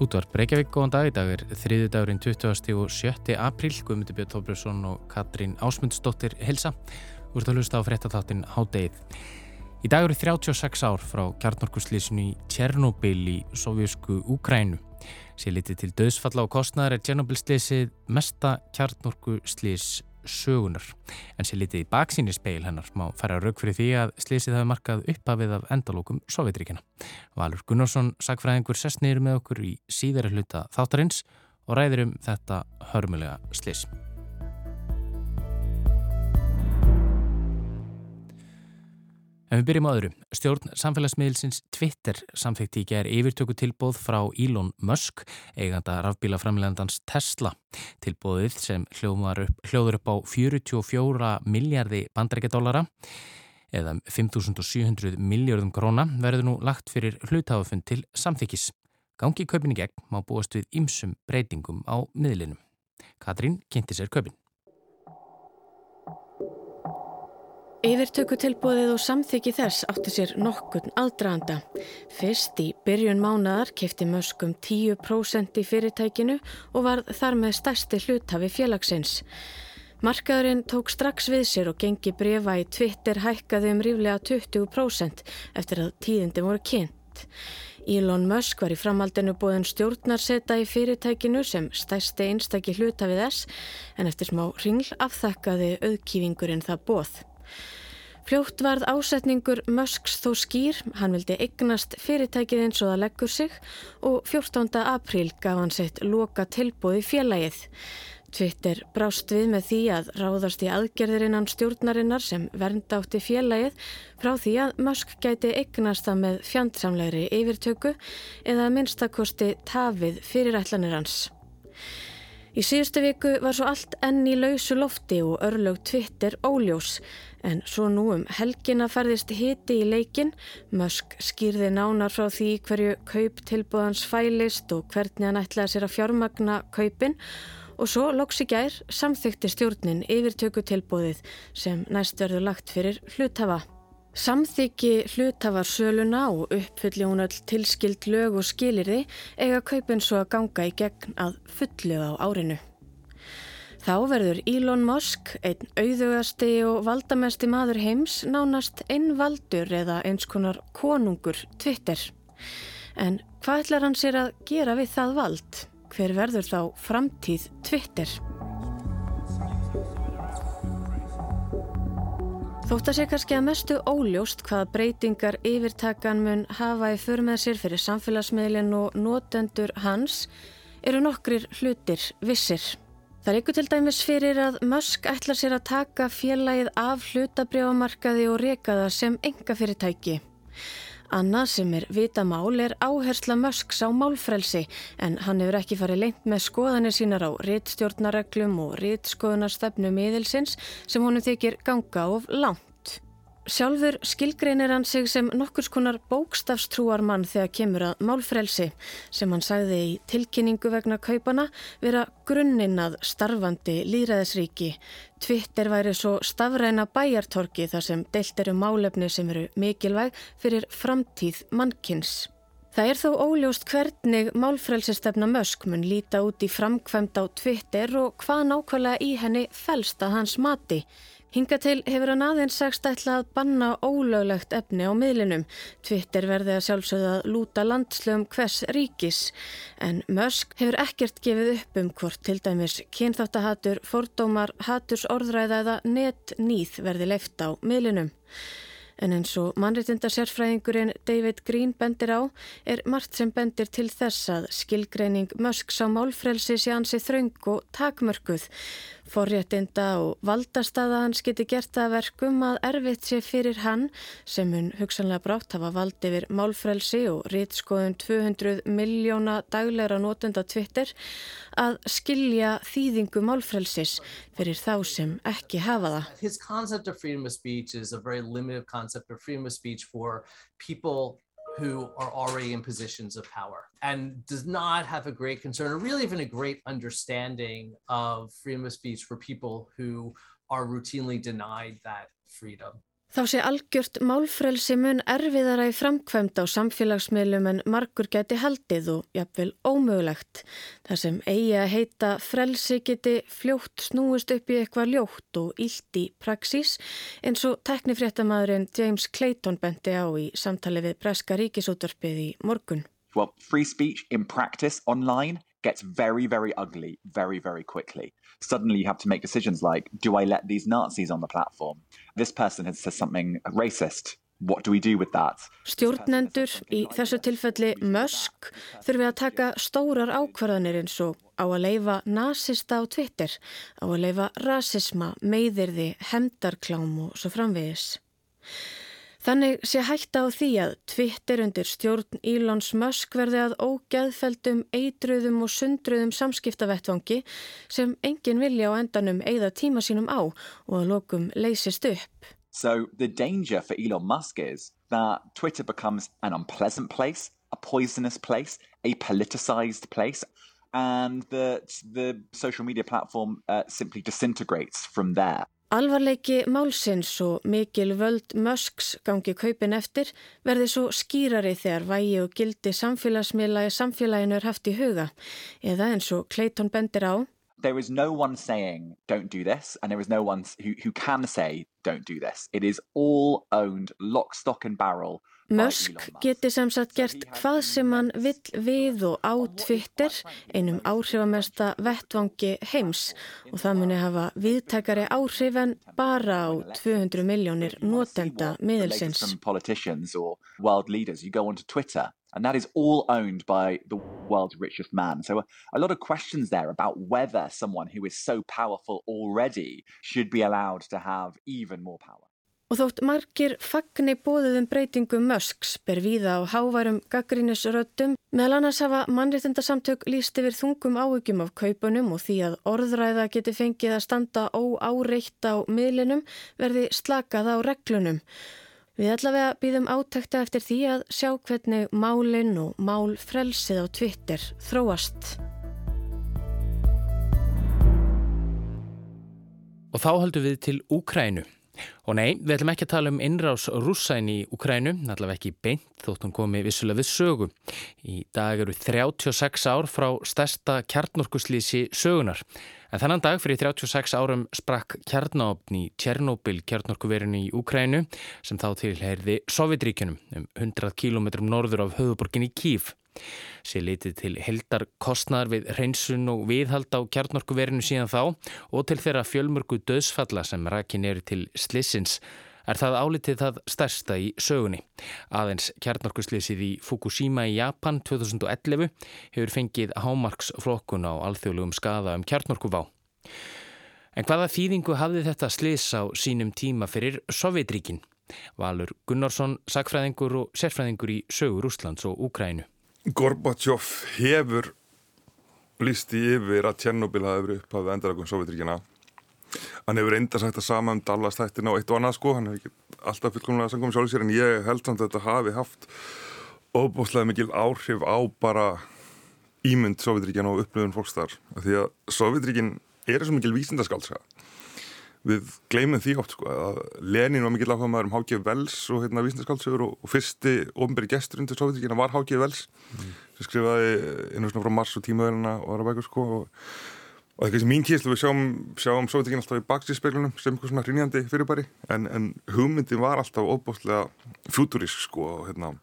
Útvarp Reykjavík, góðan dag. Í dag er þriði dagurinn 20. og 7. apríl. Guðmundur Björn Tóbrjósson og Katrín Ásmundsdóttir Hilsa. Þú ert að hlusta á fréttatáttinn Hádeið. Í dag eru 36 ár frá kjarnorkuslísinu í Tjernobyl í sovjusku Úkrænu. Sér litið til döðsfalla og kostnæðar er Tjernobyl-slísið mesta kjarnorkuslís sögunar. En sér litið í baksíni speil hennar má fara raug fyrir því að slísið hafi markað uppafið af endalókum Sovjetríkina. Valur Gunnarsson, sagfræðingur, neyru með okkur í síðara hluta þáttarins og ræðir um þetta hörmulega slís. En við byrjum á öðru. Stjórn samfélagsmiðilsins Twitter samþekti í gerð yfirtöku tilbóð frá Elon Musk, eiganda rafbílaframlegandans Tesla. Tilbóðið sem upp, hljóður upp á 44 miljardi bandarækjadólara eða 5.700 miljardum króna verður nú lagt fyrir hlutafund til samþykis. Gangi kaupin í gegn má búast við ymsum breytingum á miðlinum. Katrín kynnti sér kaupin. Yfirtökutilbóðið og samþyggi þess átti sér nokkurn aðdraðanda. Fyrst í byrjun mánadar kefti möskum 10% í fyrirtækinu og var þar með stærsti hlutafi félagsins. Markaðurinn tók strax við sér og gengi brefa í Twitter hækkaði um ríflega 20% eftir að tíðindi voru kynnt. Elon Musk var í framhaldinu búinn stjórnarseta í fyrirtækinu sem stærsti einstakki hlutafið þess en eftir smá ringl afþakkaði auðkýfingurinn það bóð. Fljótt varð ásetningur Musks þó skýr, hann vildi eignast fyrirtækið eins og það leggur sig og 14. apríl gaf hann sitt loka tilbúið félagið. Twitter brást við með því að ráðast í aðgerðirinnan stjórnarinnar sem vernda átti félagið frá því að Musk gæti eignast það með fjandsamlegri yfirtöku eða minnstakosti tafið fyrirætlanir hans. Í síðustu viku var svo allt enn í lausu lofti og örlög Twitter óljós en svo nú um helgina ferðist hiti í leikin, Musk skýrði nánar frá því hverju kaup tilbúðans fælist og hvernig hann ætlaði sér að fjármagna kaupin og svo loks í gær samþykti stjórnin yfirtöku tilbúðið sem næst verður lagt fyrir hlutafa. Samþyggi hlutafar söluna og uppfylli hún öll tilskild lög og skilirði eiga kaupin svo að ganga í gegn að fullu á árinu. Þá verður Elon Musk, einn auðugasti og valdamesti maður heims, nánast einn valdur eða eins konar konungur Twitter. En hvað ætlar hann sér að gera við það vald? Hver verður þá framtíð Twitter? Þótt að sé kannski að mestu óljóst hvaða breytingar yfirtakan mun hafa í för með sér fyrir samfélagsmiðlinn og notendur hans eru nokkrir hlutir vissir. Það er ykkur til dæmis fyrir að Musk ætlar sér að taka félagið af hlutabrjámarkaði og reyka það sem enga fyrirtæki. Annað sem er vita mál er áhersla Musks á málfrelsi en hann hefur ekki farið lengt með skoðanir sínar á rittstjórnareglum og rittskoðunarstefnu miðilsins sem honum þykir ganga of langt. Sjálfur skilgreinir hann sig sem nokkurs konar bókstafstrúar mann þegar kemur að málfrelsi sem hann sagði í tilkynningu vegna kaupana vera grunninn að starfandi líðræðisríki. Twitter væri svo stafræna bæjartorki þar sem deilt eru málefni sem eru mikilvæg fyrir framtíð mannkins. Það er þó óljóst hvernig málfrelsistefna Mösk mun líta út í framkvæmt á Twitter og hvað nákvæmlega í henni fælst að hans mati. Hinga til hefur hann aðeins sagst ætla að banna ólöglegt efni á miðlinum. Twitter verði að sjálfsögða að lúta landslögum hvers ríkis. En Musk hefur ekkert gefið upp um hvort til dæmis kynþáttahatur, fordómar, haturs orðræða eða net nýð verði leift á miðlinum. En eins og mannreitinda sérfræðingurinn David Green bendir á er margt sem bendir til þess að skilgreining Musks á málfrelsi sé hansi þraung og takmörkuð. Forréttinda og valdastaða hans geti gert það verkum að erfitt sé fyrir hann sem hún hugsanlega brátt hafa vald yfir málfrelsi og rítskoðun 200 miljóna daglegra nótenda Twitter að skilja þýðingu málfrelsis fyrir þá sem ekki hafa það. His concept of freedom of speech is a very limited concept of freedom of speech for people who are already in positions of power and does not have a great concern or really even a great understanding of freedom of speech for people who are routinely denied that freedom. Þá sé algjört málfrelsi mun erfiðara í framkvæmt á samfélagsmiðlum en margur geti haldið og jafnvel ómögulegt. Það sem eigi að heita frelsi geti fljótt snúist upp í eitthvað ljótt og ílt í praxís eins og teknifréttamaðurinn James Clayton benti á í samtali við Breska ríkisútvarpið í morgun. Well, free speech in practice online gets very, very ugly very, very quickly. Suddenly you have to make decisions like, do I let these Nazis on the platform? This person has said something racist. What do we do with that? Stjórnendur, í þessu tilfelli Musk, þurfi að taka stórar ákvarðanir eins og á að leifa nazista á Twitter, á að leifa rasisma, meiðirði, hemdarklám og svo framvegis. Þannig sé hætta á því að Twitter undir stjórn Ílons Musk verði að ógeðfeldum, eitruðum og sundruðum samskiptavettvangi sem engin vilja á endanum eigða tíma sínum á og að lokum leysist upp. So the danger for Elon Musk is that Twitter becomes an unpleasant place, a poisonous place, a politicized place and that the social media platform uh, simply disintegrates from there. Alvarleiki málsins og mikil völd Musks gangi kaupin eftir verði svo skýrari þegar vægi og gildi samfélagsmiðla í samfélaginu er haft í huga eða eins og Clayton bendir á. There is no one saying don't do this and there is no one who, who can say don't do this. It is all owned lock, stock and barrel Musk geti sem sagt gert hvað sem hann vill við og á Twitter, einum áhrifamesta vettvangi heims og það muni hafa viðtækari áhrif en bara á 200 miljónir notenda miðelsins. And that is all owned by the world's richest man. So, a, a, lot of questions there about whether someone who is so powerful already should be allowed to have even more power. Og þótt margir fagni bóðuðum breytingum Musks ber víða á hávarum gaggrínisröttum meðal annars hafa mannréttindasamtök líst yfir þungum áhugjum af kaupunum og því að orðræða geti fengið að standa óáreitt á miðlinum verði slakað á reglunum. Við allavega býðum átækta eftir því að sjá hvernig málinn og mál frelsið á Twitter þróast. Og þá höldum við til Úkrænu. Og nei, við ætlum ekki að tala um innrás rússæn í Ukrænu, allavega ekki beint þótt hún komi vissulega við sögu. Í dag eru 36 ár frá stærsta kjarnorkuslýsi sögunar. En þannan dag fyrir 36 árum sprakk kjarnáfn í Tjernobyl kjarnorkuverinu í Ukrænu sem þá tilherði Sovjetríkunum um 100 km norður af höfuborgin í Kív. Sér litið til heldar kostnar við hreinsun og viðhald á kjarnorkuverinu síðan þá og til þeirra fjölmörgu döðsfalla sem rakin eru til slissins er það álitið það stærsta í sögunni. Aðeins kjarnorkuslissið í Fukushima í Japan 2011 hefur fengið hámarksflokkun á alþjóðlugum skada um kjarnorkuvá. En hvaða þýðingu hafði þetta sliss á sínum tíma fyrir Sovjetríkin? Valur Gunnarsson, sagfræðingur og sérfræðingur í sögur Úslands og Úkrænu. Gorbachev hefur lísti yfir að Tjernobyl hafi verið upp að endalagum Sovjetríkjana hann hefur enda sagt að sama um Dallas þættina og eitt og annað sko. Hann hefur ekki alltaf fullkomlega sangum sjálf sér en ég held samt að þetta hafi haft óbúslega mikil áhrif á bara ímynd Sovjetríkjana og upplöfun fólks þar. Því að Sovjetríkin er svo mikil vísindaskálska við gleymum því oft sko að Lenin var mikill áhuga maður um H.G. Wells og hérna vísindaskáldsögur og, og fyrsti ofnbæri gestur undir Sovjetíkina var H.G. Wells mm. sem skrifaði einu svona frá Mars og tímaðurina og aðra bækur sko og, og það er kannski mín kýrslu við sjáum, sjáum Sovjetíkina alltaf í baksíspeglunum sem eitthvað svona hrýnjandi fyrirbæri en, en hugmyndin var alltaf óbústlega futurísk sko og hérna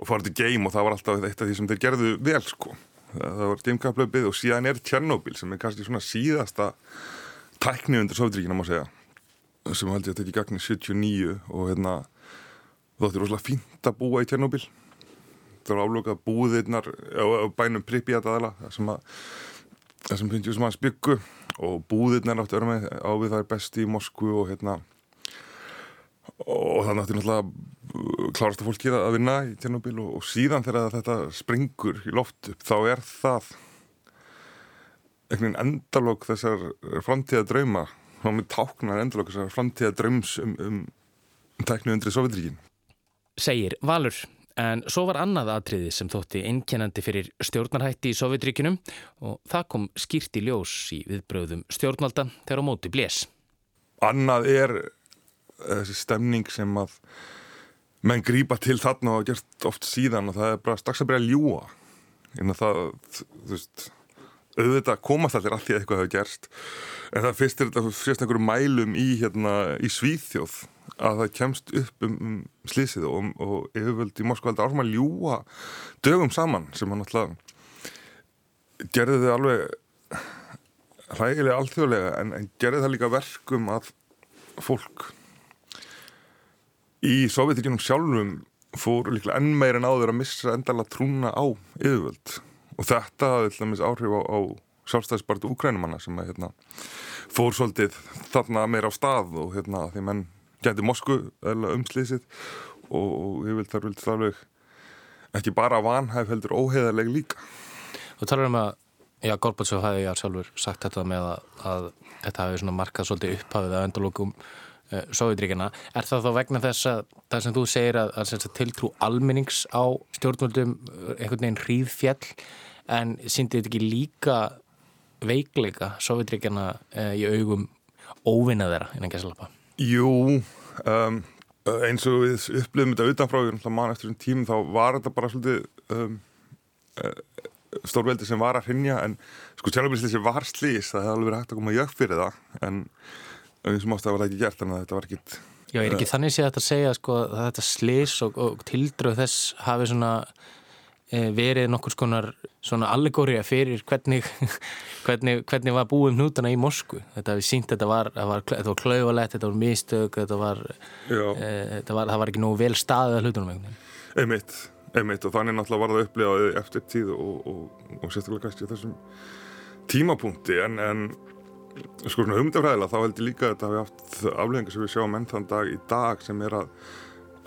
og farið til game og það var alltaf eitt af því sem þeir gerðu vel sko það, það var Dimkaplöfið og síðan er Tjernobyl sem er kannski svona síðasta tækni undir Sovjetríkina má segja sem held ég að tekja í gagni 79 og hérna þótti rosalega fínt að búa í Tjernobyl. Það var álokað búðirnar á, bænum Pripyat aðala sem að það sem finnst ég sem að spyggu og búðirnar áttu örmið á við það er besti í Moskvu og hérna og það nátti náttúrulega klárast að fólki að vinna í Tjernobyl og, og síðan þegar þetta springur í loft upp þá er það einhvern veginn endalók þessar framtíða drauma með táknar endalók þessar framtíða draums um, um, um tæknu undri Sovjetríkin. Segir Valur, en svo var annað atriði sem þótti einkennandi fyrir stjórnarhætti í Sovjetríkinum og það kom skýrt í ljós í viðbröðum stjórnvalda þegar á móti blés. Annað er þessi stemning sem að menn grýpa til þarna og gert oft síðan og það er bara strax að byrja að ljúa en það, þú veist auðvitað komast allir að því að eitthvað hefur gerst en það fyrst er þetta fyrst einhverju mælum í, hérna, í Svíþjóð að það kemst upp um, um slísið og, og yfirvöld í Moskva heldur áfram að ljúa dögum saman sem hann alltaf gerði þau alveg hrægilega alþjóðlega en, en gerði það líka verkum að fólk í Sovjetíkinum sjálfum fór líklega enn meir en áður að missa endala trúna á yfirvöld og þetta hafði dæmis áhrif á, á sjálfstæðisbartu úkrænumanna sem að hérna, fór svolítið þarna meira á stað og hérna, því menn gæti Mosku umslýsið og, og yfirvöld þar vildi það alveg ekki bara vanhæf heldur óheðarleg líka Þú talar um að Já, Gorbatsjóf hafi já sjálfur sagt þetta með að, að þetta hafi svona markað svolítið upphafið að endalókum uh, eh, Sovjetríkjana. Er það þá vegna þess að það sem þú segir að, að tiltrú almennings á stjórnvöldum eh, einhvern veginn hríðfjall en síndi þetta ekki líka veikleika Sovjetríkjana uh, í augum óvinna þeirra innan Gessalapa? Jú, um, eins og við upplifum þetta utanfráður, mann eftir þessum tím þá var þetta bara svolítið um, uh, stórveldi sem var að hrinja en sko tjálfbyrðslissi var slís það hefði alveg verið hægt að koma jökk fyrir það en eins og mást það var ekki gert en þetta var ekkit Já, er ekki uh, þannig sé þetta að segja sko að þetta slís og, og tildröð þess hafi svona verið nokkur skonar svona allegóriða fyrir hvernig, hvernig hvernig var búið um hnútana í Mosku þetta hefði sínt þetta var, var, var klauvalett, þetta var mistök þetta var, e, þetta var það var ekki nú vel staðið að hlutunum Einmitt Einmitt og þannig náttúrulega var það upplifaði eftir tíð og, og, og sérstaklega kannski þessum tímapunkti en, en sko svona humdafræðilega þá held ég líka að þetta hafi haft afleggingar sem við sjáum enn þann dag í dag sem er að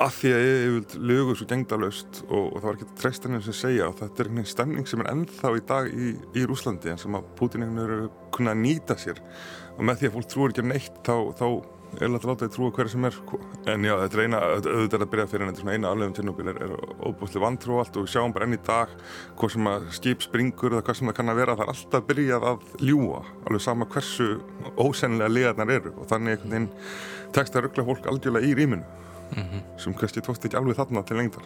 að því að ég vil lögur svo gengdalöst og, og það var ekki treystarinn sem segja og þetta er einhvern stemning sem er ennþá í dag í, í Rúslandi en sem að Putin einhvern veginn eru kunnað að nýta sér. Og með því að fólk trúur ekki neitt þá, þá er alltaf látað að trúa hverja sem er sko. en já, þetta er eina, auðvitað að byrja fyrir en þetta er svona eina aflegum Tjernobyl er, er óbúslega vantrú allt og við sjáum bara enn í dag hvað sem að skip springur eða hvað sem það kann að vera það er alltaf byrjað að ljúa alveg sama hversu ósennilega liðarnar eru. Og þannig einhvern veginn tekst að ruggla fólk algjörlega í rýminu mm -hmm. sem kannski tókst ekki alveg þarna til lengdar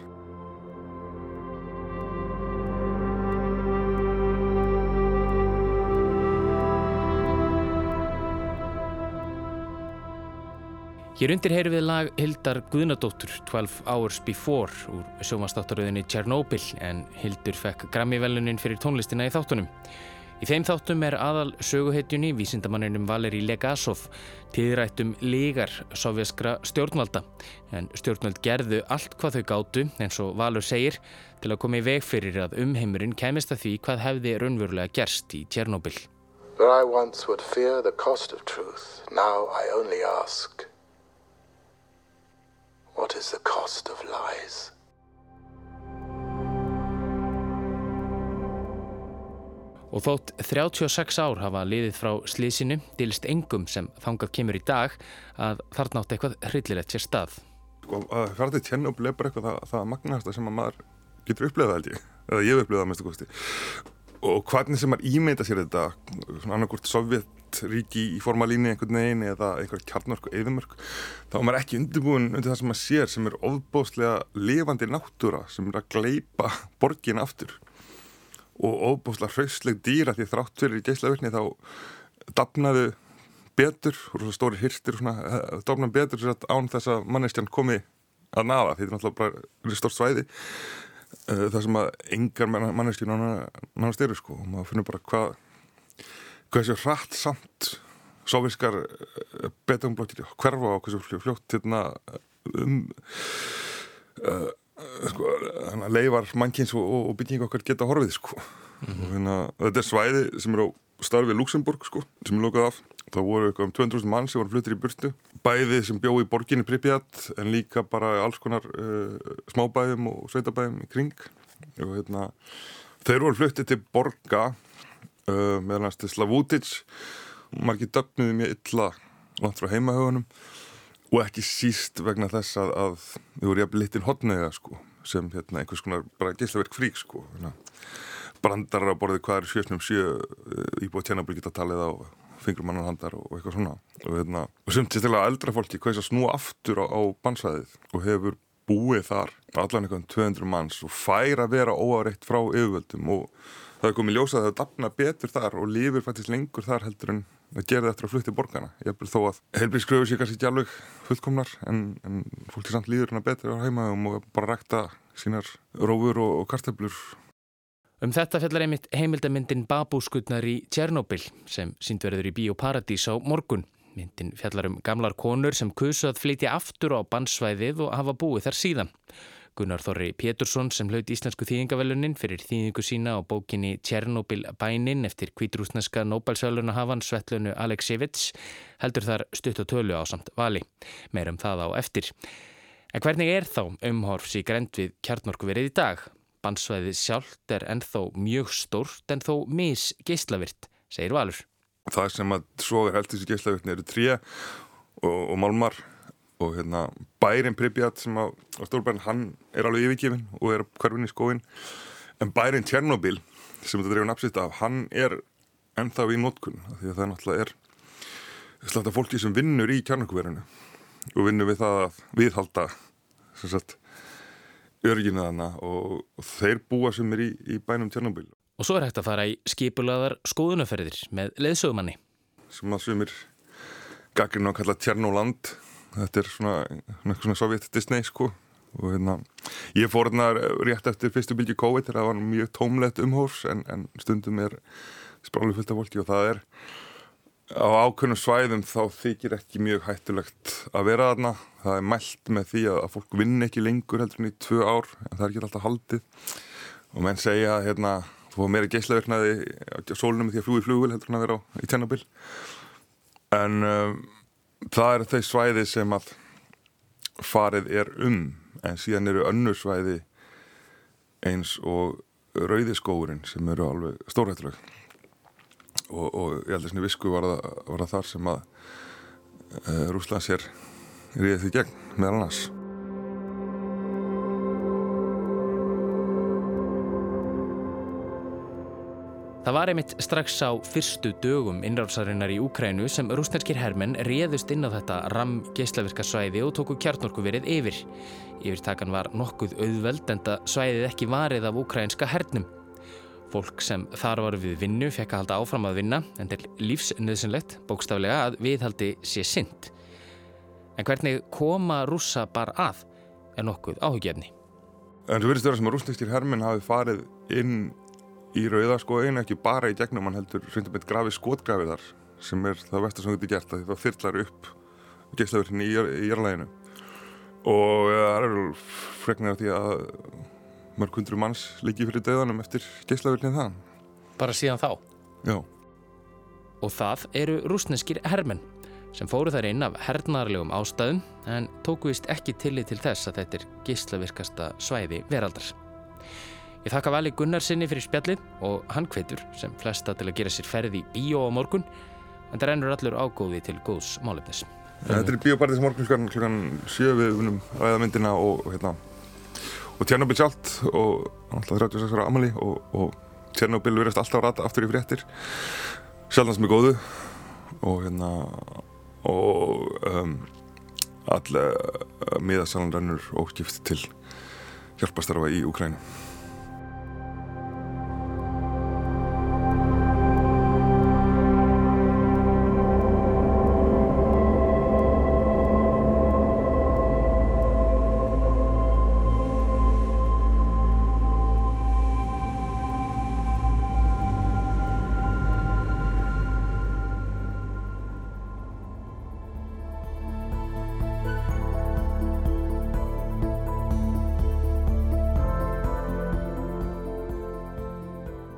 Hér undir heyru við lag Hildar Guðnadóttur 12 Hours Before úr sjómanstáttaröðinni Tjernobyl en Hildur fekk Grammy-velunin fyrir tónlistina í þáttunum. Í þeim þáttum er aðal söguhetjunni vísindamanninum Valeri Legasov tíðrættum lígar sovjaskra stjórnvalda en stjórnvald gerðu allt hvað þau gáttu eins og Valur segir til að koma í veg fyrir að umheimurinn kemist að því hvað hefði raunverulega gerst í Tjernobyl. I once would fear the cost of truth, now I only ask What is the cost of lies? Og þótt 36 ár hafa liðið frá slísinu dilst engum sem þangað kemur í dag að þarna átt eitthvað hryllilegt sér stað. Sko að fara til tjennu og bleið bara eitthvað það, það magnasta sem að maður getur upplegað held ég, eða ég hef upplegað að mestu kosti. Og hvernig sem maður ímeita sér þetta svona annarkort sovjetríki í formalíni einhvern veginn eða einhver kjarnarku eðumörk, þá er maður ekki undirbúin undir það sem maður sér sem er ofbóðslega lifandi náttúra sem er að gleipa borgin aftur og ofbóðslega hrausleg dýra því þrátt fyrir í geyslaverkni þá dapnaðu betur og stóri hyrstir eh, dapnaðu betur án þess að mannestjan komi að nafa því þetta er náttúrulega bara stórt svæði uh, það sem að engar manneskir nánast eru sko. Og maður finnur bara hvað hvað þessi hratt samt soviskar uh, betungblokkir hverfa á hversu fljótt hérna, um uh, sko, leifar mannkins og, og bygging okkar geta horfið sko. Mm -hmm. hérna, þetta er svæði sem er á starfið Luxemburg sko sem er lókað af. Það voru eitthvað um 200.000 mann sem voru fluttir í burtu. Bæði sem bjóði í borginni Pripyat en líka bara alls konar uh, smábæðum og sveitabæðum í kring. Og hérna þeir voru fluttið til borga uh, meðan til Slavútic og margir döfniði mjög illa langt frá heimahögunum og ekki síst vegna þess að, að þau voru jafnvel litin hodnega sko sem hérna einhvers konar bara gíslaverk frík sko hérna. brandarar á borðið hvað er sjöfnum sjö uh, íbúið tjennabli geta talið á fingrum annan handar og eitthvað svona og, hérna, og sumt sérstaklega eldra fólki hvað er að snúa aftur á, á bansvæðið og hefur búið þar allan eitthvað 200 manns og fær að vera óáreitt frá yfirvöldum og það er komið ljósað að það dafna betur þar og lífur faktisk lengur þar heldur en að gera þetta að flutti borgarna. Ég hef þó að heilbríðskröfu sé kannski ekki alveg fullkomnar en, en fólki samt líður hana betur á heimaðum og bara rækta sínar rófur og, og karteblur. Um þetta fellar einmitt heimildamindin Babúskutnar í Tjernobyl sem síndverður í Bíóparadís á morgun. Myndin fjallar um gamlar konur sem kusu að flytja aftur á bandsvæðið og hafa búið þar síðan. Gunnar Þorri Pétursson sem hlaut íslensku þýðingavelunin fyrir þýðingu sína á bókinni Tjernobyl bænin eftir kvítrúsneska Nobel-söluna hafan Svetlunu Aleksevits heldur þar stutt og tölu á samt vali. Meirum það á eftir. En hvernig er þá umhorfs í grend við kjarnorkuverið í dag? Bandsvæðið sjálft er ennþá mjög stórt en þó mis geyslavirt, segir Valur. Það sem að svo er heldur þessi geyslavirtni eru tré og, og málmar og hérna bærin Pripjat sem á, á Stórbærin hann er alveg yfirgifin og er hverfin í skóin en bærin Tjernobyl sem þetta drefur nafnsitt af hann er ennþá í nótkunn því að það náttúrulega er slátt af fólki sem vinnur í kjarnakverðinu og vinnur við það að viðhalda sem þarna og, og þeir búa sem er í, í bænum Tjernobyl. Og svo er hægt að fara í skipulaðar skoðunaferðir með leðsögumanni sem að sumir gaggrinn á að kalla Tjernóland þetta er svona, svona sovjet Disney sko. Og hérna ég fór hérna rétt eftir fyrstu bylgi COVID það var mjög tómlegt umhófs en, en stundum er sprálu fullt af fólki og það er á ákveðnum svæðum þá þykir ekki mjög hættulegt að vera þarna. Það er mælt með því að fólk vinn ekki lengur heldur en í tvö ár en það er ekki alltaf haldið. Og menn segja hérna þú fór meira geyslaverknaði á sólunum því að flúi flugul heldur en að vera á, í Tjernobyl. En um, það eru þau svæði sem að farið er um en síðan eru önnur svæði eins og rauðiskóurinn sem eru alveg stórhættuleg. Og, og ég held að svona visku var það, var það þar sem að uh, eh, Rúslands er ríðið því gegn meðal annars Það var einmitt strax á fyrstu dögum innrálsarinnar í Úkrænu sem rúsnarskir hermenn réðust inn á þetta ram geislavirka svæði og tóku kjarnorku verið yfir. Yfirtakan var nokkuð auðveld en það svæðið ekki varið af úkrænska hernum. Fólk sem þar var við vinnu fekk að halda áfram að vinna en til lífsnöðsynlegt bókstaflega að viðhaldi sé synd. En hvernig koma rúsa bara að er nokkuð áhugjefni. En þú verðist að vera sem að rúsnarskir hermenn hafi farið inn í rauðaskóin ekki bara í gegnum hann heldur svindum eitt grafi skotgrafið þar sem er það vestar sem getur gert að það fyrlar upp geyslaverðinni í, jarlæginu og það eru freknir af því að mörg hundru manns liggi fyrir döðanum eftir geyslaverðinni það Bara síðan þá? Já. Og það eru rúsneskir hermenn sem fóru þær inn af hernarlegum ástæðum en tókuist ekki tillit til þess að þetta er geyslavirkasta svæði veraldar Ég þakka Vali Gunnarsinni fyrir spjallið og hann hvetur sem flesta til að gera sér ferði í bíó á morgun en það rennur allur ágóði til góðs málefnis. Ja, þetta er bíópartið sem morgun klukkan, klukkan sjö við vunum ræðamyndina og, og, hérna, og Tjernobyl sjálft og alltaf 36 ára amali og, og Tjernobyl verðast alltaf rata aftur í fréttir sjálfnast með góðu og hérna og um, allir uh, miðasalan rennur óskipt til hjálpastarfa í Ukrænu.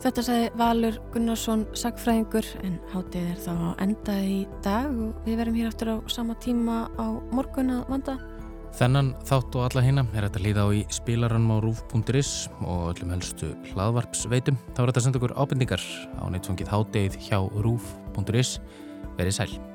Þetta sagði Valur Gunnarsson sagfræðingur en hátið er þá enda í dag og við verum hér aftur á sama tíma á morgun að vanda. Þennan þátt og alla hérna er þetta líða á í spilarann á rúf.is og öllum helstu hlaðvarpsveitum. Þá er þetta að senda okkur ábendingar á neittfangið hátið hjá rúf.is. Verið sæl.